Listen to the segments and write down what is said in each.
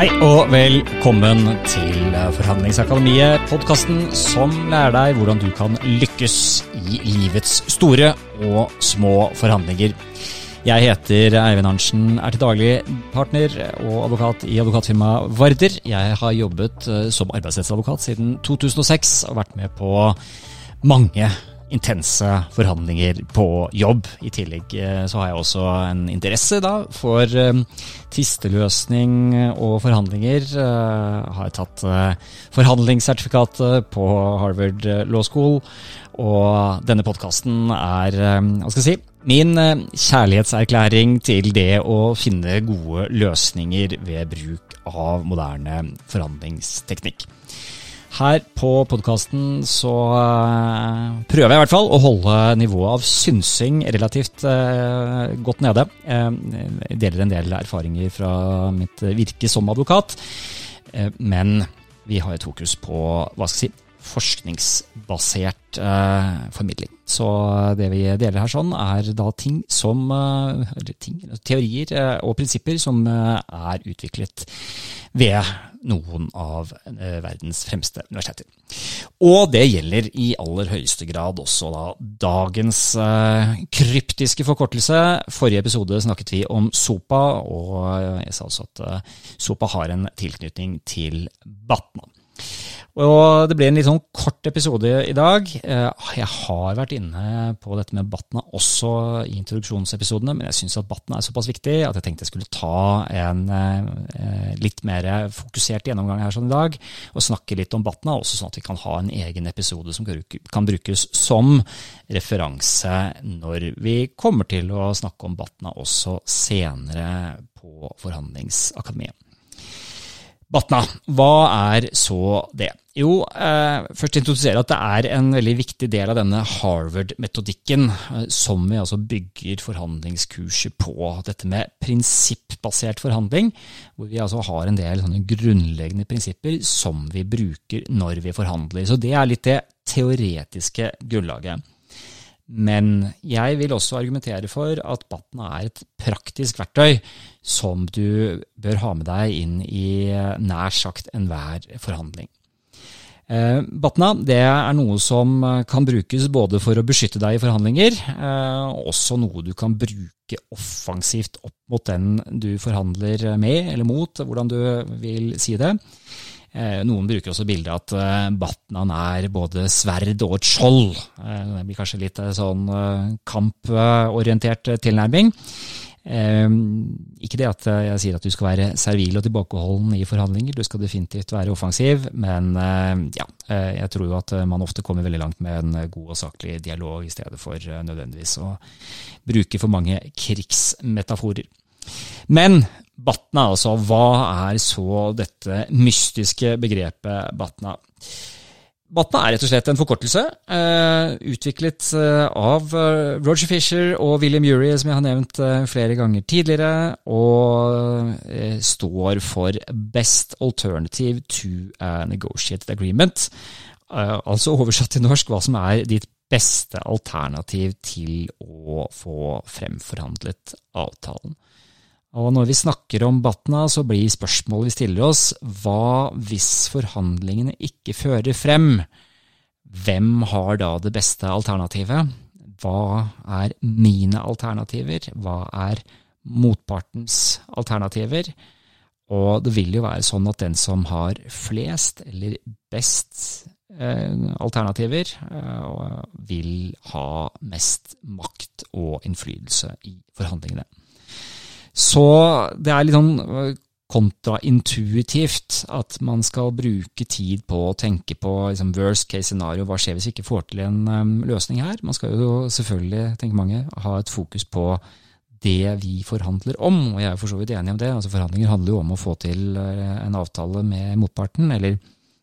Hei og velkommen til Forhandlingsakademiet, podkasten som lærer deg hvordan du kan lykkes i livets store og små forhandlinger. Jeg heter Eivind Arntzen, er til daglig partner og advokat i advokatfirmaet Varder. Jeg har jobbet eh, som arbeidsrettsadvokat siden 2006 og vært med på mange intense forhandlinger på jobb. I tillegg eh, så har jeg også en interesse da for eh, tvisteløsning og forhandlinger. Jeg har tatt forhandlingssertifikatet på Harvard Law School, og denne podkasten er hva skal jeg si, min kjærlighetserklæring til det å finne gode løsninger ved bruk av moderne forhandlingsteknikk. Her på podkasten så prøver jeg i hvert fall å holde nivået av synsing relativt uh, godt nede. Jeg deler en del erfaringer fra mitt virke som advokat, men vi har et fokus på hva skal jeg si, forskningsbasert formidling. Så det vi deler her sånn, er da ting som ting, teorier og prinsipper som er utviklet ved noen av verdens fremste universiteter. Og det gjelder i aller høyeste grad også da dagens kryptiske forkortelse. Forrige episode snakket vi om SOPA, og jeg sa også at SOPA har en tilknytning til Batna. Og Det blir en litt sånn kort episode i dag. Jeg har vært inne på dette med Batna også i introduksjonsepisodene, men jeg syns at Batna er såpass viktig at jeg tenkte jeg skulle ta en litt mer fokusert gjennomgang her sånn i dag, og snakke litt om Batna, også sånn at vi kan ha en egen episode som kan brukes som referanse når vi kommer til å snakke om Batna også senere på Forhandlingsakademiet. Batna, hva er så det? Jo, eh, først introdusere at det er en veldig viktig del av denne Harvard-metodikken eh, som vi altså bygger forhandlingskurset på. Dette med prinsippbasert forhandling, hvor vi altså har en del grunnleggende prinsipper som vi bruker når vi forhandler. Så det er litt det teoretiske grunnlaget. Men jeg vil også argumentere for at Batna er et praktisk verktøy som du bør ha med deg inn i nær sagt enhver forhandling. Batna det er noe som kan brukes både for å beskytte deg i forhandlinger, og også noe du kan bruke offensivt opp mot den du forhandler med eller mot, hvordan du vil si det. Noen bruker også bildet at Batnan er både sverd og et skjold. Det blir kanskje litt sånn kamporientert tilnærming. Ikke det at jeg sier at du skal være servil og tilbakeholden i forhandlinger, du skal definitivt være offensiv, men ja, jeg tror jo at man ofte kommer veldig langt med en god og saklig dialog i stedet for nødvendigvis å bruke for mange krigsmetaforer. Men Batna, altså. Hva er så dette mystiske begrepet Batna? Batna er rett og slett en forkortelse, uh, utviklet uh, av uh, Roger Fisher og William Ury, som jeg har nevnt flere ganger tidligere, og står for Best Alternative to a Negotiated Agreement. altså oversatt til norsk hva som er ditt beste alternativ til å få fremforhandlet avtalen. Og når vi snakker om Batna, så blir spørsmålet vi stiller oss, hva hvis forhandlingene ikke fører frem? Hvem har da det beste alternativet? Hva er mine alternativer? Hva er motpartens alternativer? Og det vil jo være sånn at den som har flest eller best eh, alternativer, eh, vil ha mest makt og innflytelse i forhandlingene. Så det er litt sånn øh, kontraintuitivt at man skal bruke tid på å tenke på liksom, worst case scenario, hva skjer hvis vi ikke får til en um, løsning her? Man skal jo selvfølgelig, tenker mange, ha et fokus på det vi forhandler om, og jeg er for så vidt enig om det. Altså Forhandlinger handler jo om å få til en avtale med motparten, eller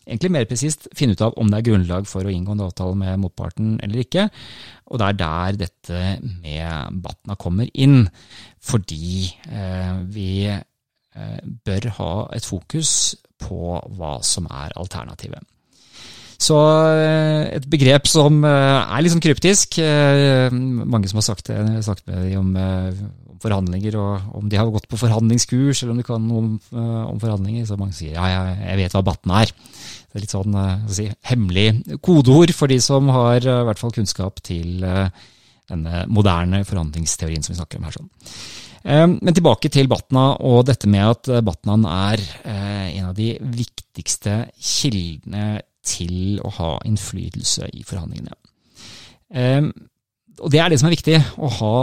egentlig mer presist finne ut av om det er grunnlag for å inngå en avtale med motparten eller ikke. Og det er der dette med Batna kommer inn fordi eh, vi eh, bør ha et fokus på hva som er alternativet. Så eh, et begrep som er litt sånn kryptisk. Mange som har sagt det, sagt med om, om forhandlinger, og om de har gått på forhandlingskurs, eller om de kan noe om, om forhandlinger. Så mange sier ja, jeg, jeg vet hva Batna er. Det er litt sånn si, hemmelig kodeord for de som har i hvert fall kunnskap til denne moderne forhandlingsteorien som vi snakker om her. sånn. Men tilbake til Batna og dette med at Batnan er en av de viktigste kildene til å ha innflytelse i forhandlingene. Og Det er det som er viktig, å ha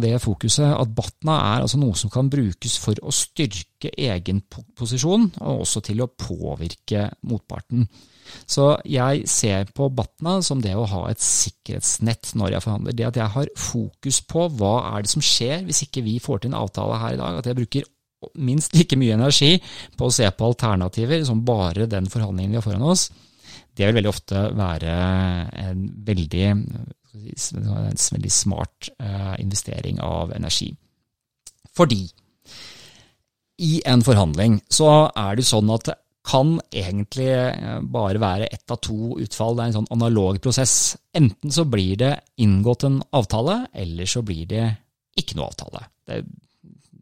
det fokuset. At Batna er altså noe som kan brukes for å styrke egen posisjon, og også til å påvirke motparten. Så jeg ser på Batna som det å ha et sikkerhetsnett når jeg forhandler. Det at jeg har fokus på hva er det som skjer hvis ikke vi får til en avtale her i dag. At jeg bruker minst like mye energi på å se på alternativer som bare den forhandlingen vi har foran oss. Det vil veldig ofte være en veldig, en veldig smart eh, investering av energi. Fordi i en forhandling så er det sånn at det kan egentlig eh, bare være ett av to utfall. Det er en sånn analog prosess. Enten så blir det inngått en avtale, eller så blir det ikke noe avtale. Det,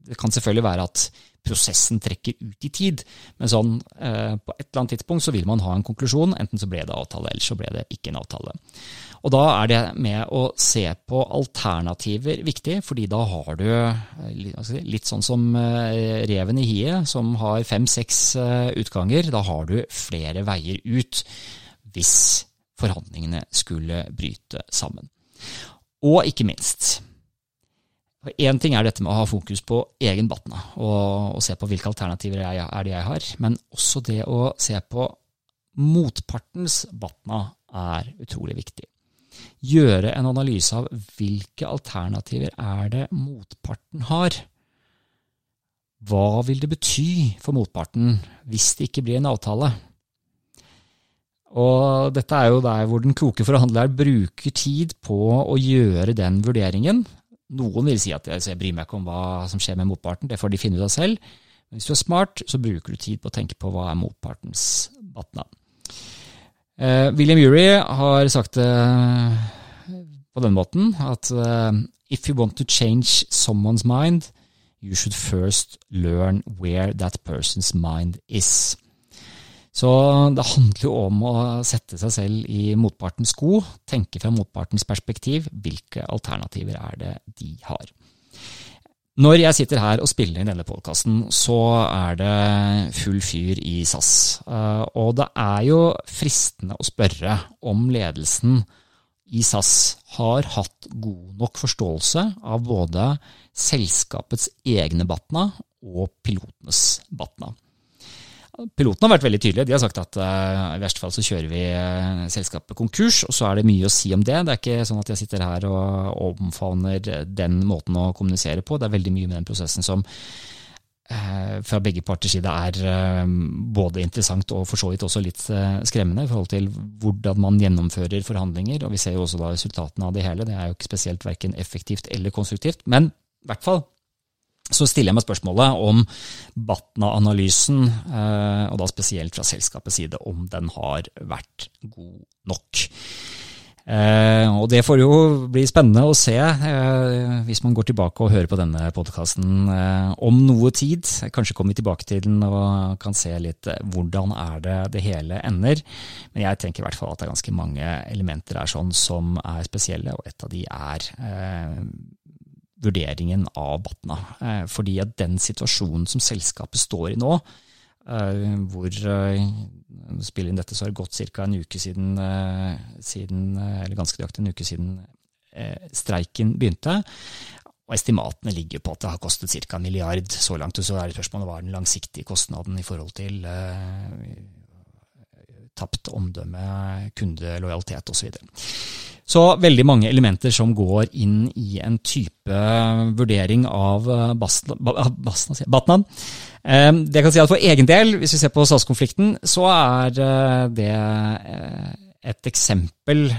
det kan selvfølgelig være at prosessen trekker ut i tid, men sånn eh, på et eller annet tidspunkt så vil man ha en konklusjon. Enten så ble det avtale, eller så ble det ikke en avtale. Og Da er det med å se på alternativer viktig, fordi da har du eh, litt sånn som eh, reven i hiet, som har fem-seks eh, utganger. Da har du flere veier ut hvis forhandlingene skulle bryte sammen. Og ikke minst Én ting er dette med å ha fokus på egen batna og, og se på hvilke alternativer jeg, er det jeg har, men også det å se på motpartens batna er utrolig viktig gjøre en analyse av hvilke alternativer er det motparten har. Hva vil det bety for motparten hvis det ikke blir en avtale? Og dette er jo der hvor den kloke forhandler bruker tid på å gjøre den vurderingen. Noen vil si at jeg bryr meg ikke om hva som skjer med motparten, det får de finne ut av selv. Men hvis du er smart, så bruker du tid på å tenke på hva er motpartens batna. Uh, William Ury har sagt det på den måten at uh, if you want to change someone's mind, you should first learn where that person's mind is. Så det handler jo om å sette seg selv i motpartens sko, tenke fra motpartens perspektiv. Hvilke alternativer er det de har? Når jeg sitter her og spiller inn denne podkasten, så er det full fyr i SAS. Eh, og det er jo fristende å spørre om ledelsen i SAS har hatt god nok forståelse av både selskapets egne Batna og pilotenes Batna. Pilotene har vært veldig tydelige. De har sagt at uh, i verste fall så kjører vi uh, selskapet konkurs, og så er det mye å si om det. Det er ikke sånn at jeg sitter her og omfavner den måten å kommunisere på. Det er veldig mye med den prosessen som uh, fra begge parters side er både interessant og for så vidt også litt skremmende i forhold til hvordan man gjennomfører forhandlinger. og Vi ser jo også da resultatene av det hele. Det er jo ikke spesielt verken effektivt eller konstruktivt. Men i hvert fall så stiller jeg meg spørsmålet om Batna-analysen, eh, og da spesielt fra selskapets side, om den har vært god nok. Eh, og Det får jo bli spennende å se eh, hvis man går tilbake og hører på denne podkasten om noe tid. Kanskje kommer vi tilbake til den og kan se litt hvordan er det det hele ender. Men jeg tenker i hvert fall at det er ganske mange elementer her sånn som er spesielle, og et av de er vurderingen av Batna. Eh, fordi at den situasjonen som selskapet står i nå, eh, hvor eh, spiller inn dette så har det gått ca. en uke siden, siden, eller ganske nøyaktig en uke siden streiken begynte. Og Estimatene ligger på at det har kostet ca. en milliard så langt. Og så er det spørsmålet hva er den langsiktige kostnaden i forhold til tapt omdømme, kundelojalitet osv. Så veldig mange elementer som går inn i en type vurdering av eh, Batnan. Eh, det kan si at For egen del, hvis vi ser på SAS-konflikten, så er eh, det et eksempel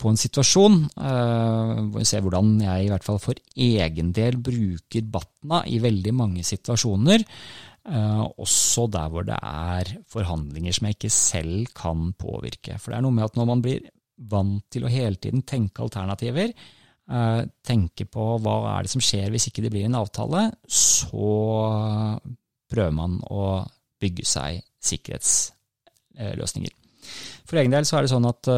på en situasjon hvor vi ser hvordan jeg i hvert fall for egen del bruker Batna i veldig mange situasjoner. Også der hvor det er forhandlinger som jeg ikke selv kan påvirke. For det er noe med at når man blir vant til å hele tiden tenke alternativer, tenke på hva er det som skjer hvis ikke det blir en avtale, så prøver man å bygge seg sikkerhetsløsninger. For egen del så er det sånn at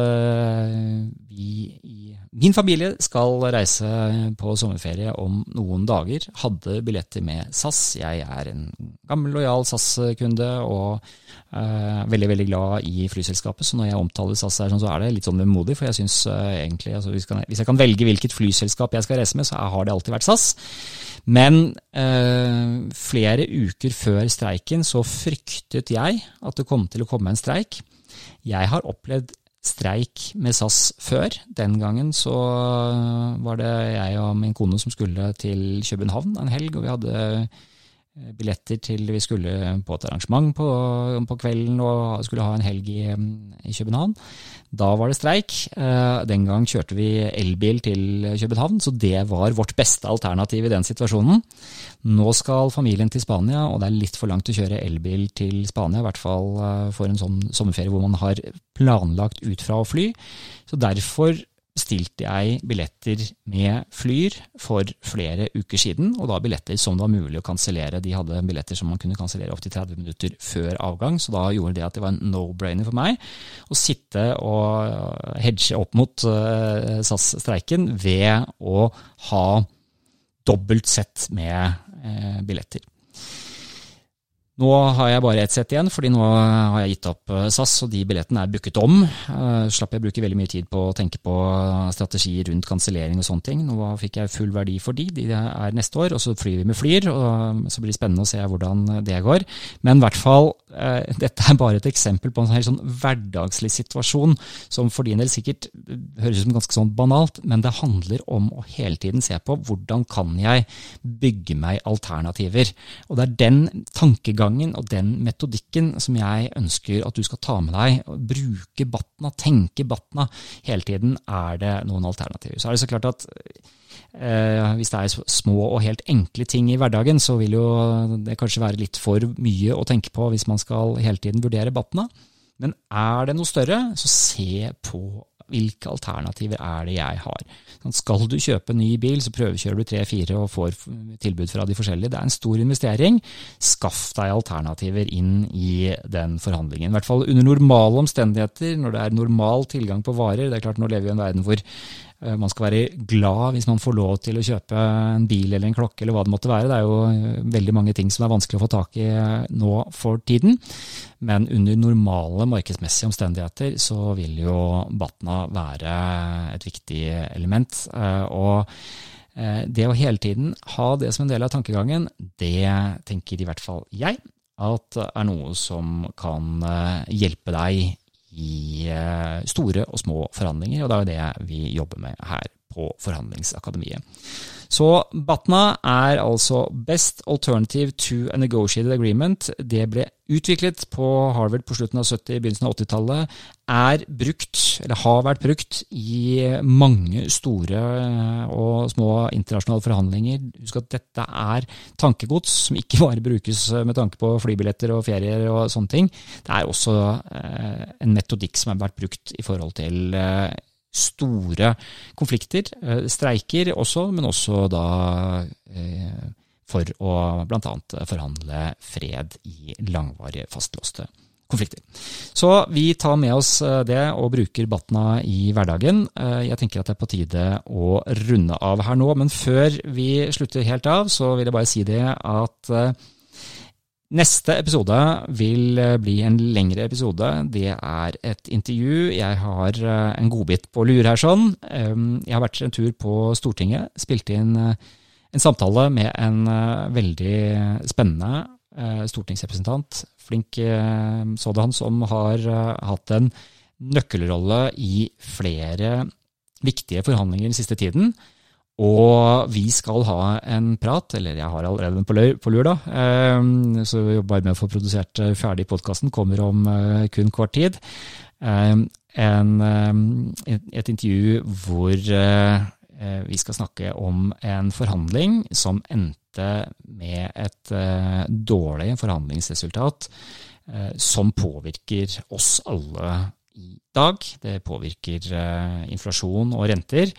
vi i Min familie skal reise på sommerferie om noen dager. Hadde billetter med SAS. Jeg er en gammel, lojal SAS-kunde og uh, veldig veldig glad i flyselskapet. Så når jeg omtaler SAS, her, så er det litt sånn vemodig. For jeg syns uh, egentlig altså, hvis, jeg kan velge hvilket flyselskap jeg skal reise med, så har det alltid vært SAS. Men uh, flere uker før streiken så fryktet jeg at det kom til å komme en streik. Jeg har opplevd streik med SAS før. Den gangen så var det jeg og min kone som skulle til København en helg, og vi hadde billetter til vi skulle på et arrangement på, på kvelden og skulle ha en helg i, i København. Da var det streik. Eh, den gang kjørte vi elbil til København, så det var vårt beste alternativ i den situasjonen. Nå skal familien til Spania, og det er litt for langt å kjøre elbil til Spania, i hvert fall eh, for en sånn sommerferie hvor man har planlagt ut fra å fly. Så derfor bestilte jeg billetter med Flyr for flere uker siden, og da billetter som det var mulig å kansellere. De hadde billetter som man kunne kansellere opptil 30 minutter før avgang, så da gjorde det at det var en no-brainer for meg å sitte og hedge opp mot eh, SAS-streiken ved å ha dobbelt sett med eh, billetter. Nå har jeg bare ett sett igjen, fordi nå har jeg gitt opp eh, SAS, og de billettene er booket om. Uh, slapp jeg bruke veldig mye tid på å tenke på strategier rundt kansellering og sånne ting. Nå fikk jeg full verdi for de, de er neste år, og så flyr vi med Flyr. og Så blir det spennende å se hvordan det går. Men i hvert fall, dette er bare et eksempel på en helt sånn hverdagslig situasjon som for din del sikkert høres ut som ganske sånn banalt, men det handler om å hele tiden se på hvordan kan jeg bygge meg alternativer. Og det er den tankegangen tankegangen og den metodikken som jeg ønsker at du skal ta med deg. Bruke Batna, tenke Batna hele tiden. Er det noen alternativer? Så er det så klart at eh, hvis det er små og helt enkle ting i hverdagen, så vil jo det kanskje være litt for mye å tenke på hvis man skal hele tiden vurdere Batna. Men er det noe større, så se på hvilke alternativer er det jeg har? Sånn, skal du kjøpe en ny bil, så prøvekjører du tre-fire og får tilbud fra de forskjellige. Det er en stor investering. Skaff deg alternativer inn i den forhandlingen. I hvert fall under normale omstendigheter, når det er normal tilgang på varer. Det er klart Nå lever vi i en verden hvor man skal være glad hvis man får lov til å kjøpe en bil eller en klokke eller hva det måtte være. Det er jo eh, veldig mange ting som er vanskelig å få tak i eh, nå for tiden. Men under normale markedsmessige omstendigheter så vil jo Batna være et viktig element. Og det å hele tiden ha det som en del av tankegangen, det tenker i hvert fall jeg at er noe som kan hjelpe deg i eh, store og små forhandlinger, og det er jo det vi jobber med her på Forhandlingsakademiet. Så Batna er altså Best Alternative to a Negotiated Agreement. Det ble utviklet på Harvard på slutten av 70- begynnelsen av 80-tallet. Er brukt, eller har vært brukt, i mange store og små internasjonale forhandlinger. Husk at dette er tankegods som ikke bare brukes med tanke på flybilletter og ferier og sånne ting. Det er også eh, en metodikk som har vært brukt i forhold til eh, store konflikter, eh, streiker også, men også da eh, for å bl.a. forhandle fred i langvarige, fastlåste konflikter. Så vi tar med oss eh, det og bruker Batna i hverdagen. Jeg tenker at det er på tide å runde av her nå, men før vi slutter helt av, så vil jeg bare si det at Neste episode vil eh, bli en lengre episode. Det er et intervju. Jeg har eh, en godbit på lur her sånn. Jeg har vært en tur på Stortinget, spilt inn eh, en samtale med en veldig spennende stortingsrepresentant. Flink sådan, som har hatt en nøkkelrolle i flere viktige forhandlinger den siste tiden. Og vi skal ha en prat, eller jeg har allerede en på lur, da. Ehm, så vi jobber med å få produsert eh, ferdig podkasten, kommer om eh, kun kort tid. Ehm, en, ehm, et intervju hvor eh, vi skal snakke om en forhandling som endte med et dårlig forhandlingsresultat som påvirker oss alle i dag. Det påvirker inflasjon og renter.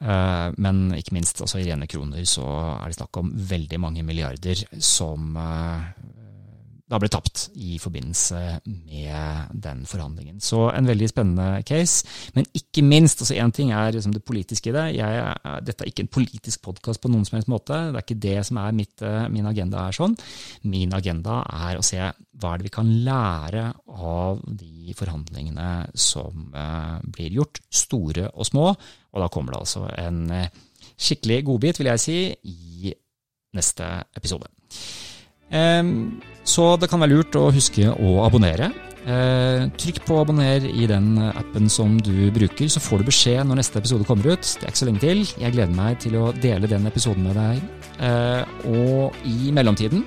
Eh, men ikke minst altså i rene kroner så er det snakk om veldig mange milliarder som eh, da ble tapt i forbindelse med den forhandlingen. Så en veldig spennende case. Men ikke minst, altså én ting er liksom det politiske i det. Jeg, dette er ikke en politisk podkast på noen som helst måte. Det er ikke det som er mitt, eh, min agenda. er sånn. Min agenda er å se hva er det vi kan lære av de forhandlingene som uh, blir gjort, store og små. Og da kommer det altså en uh, skikkelig godbit, vil jeg si, i neste episode. Um, så det kan være lurt å huske å abonnere. Eh, trykk på abonner i den appen som du bruker, så får du beskjed når neste episode kommer ut. Det er ikke så lenge til. Jeg gleder meg til å dele den episoden med deg. Eh, og i mellomtiden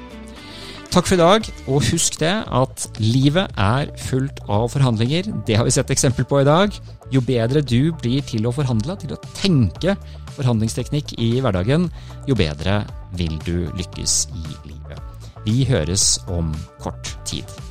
Takk for i dag, og husk det at livet er fullt av forhandlinger. Det har vi sett eksempel på i dag. Jo bedre du blir til å forhandle, til å tenke forhandlingsteknikk i hverdagen, jo bedre vil du lykkes i livet. Vi høres om kort tid.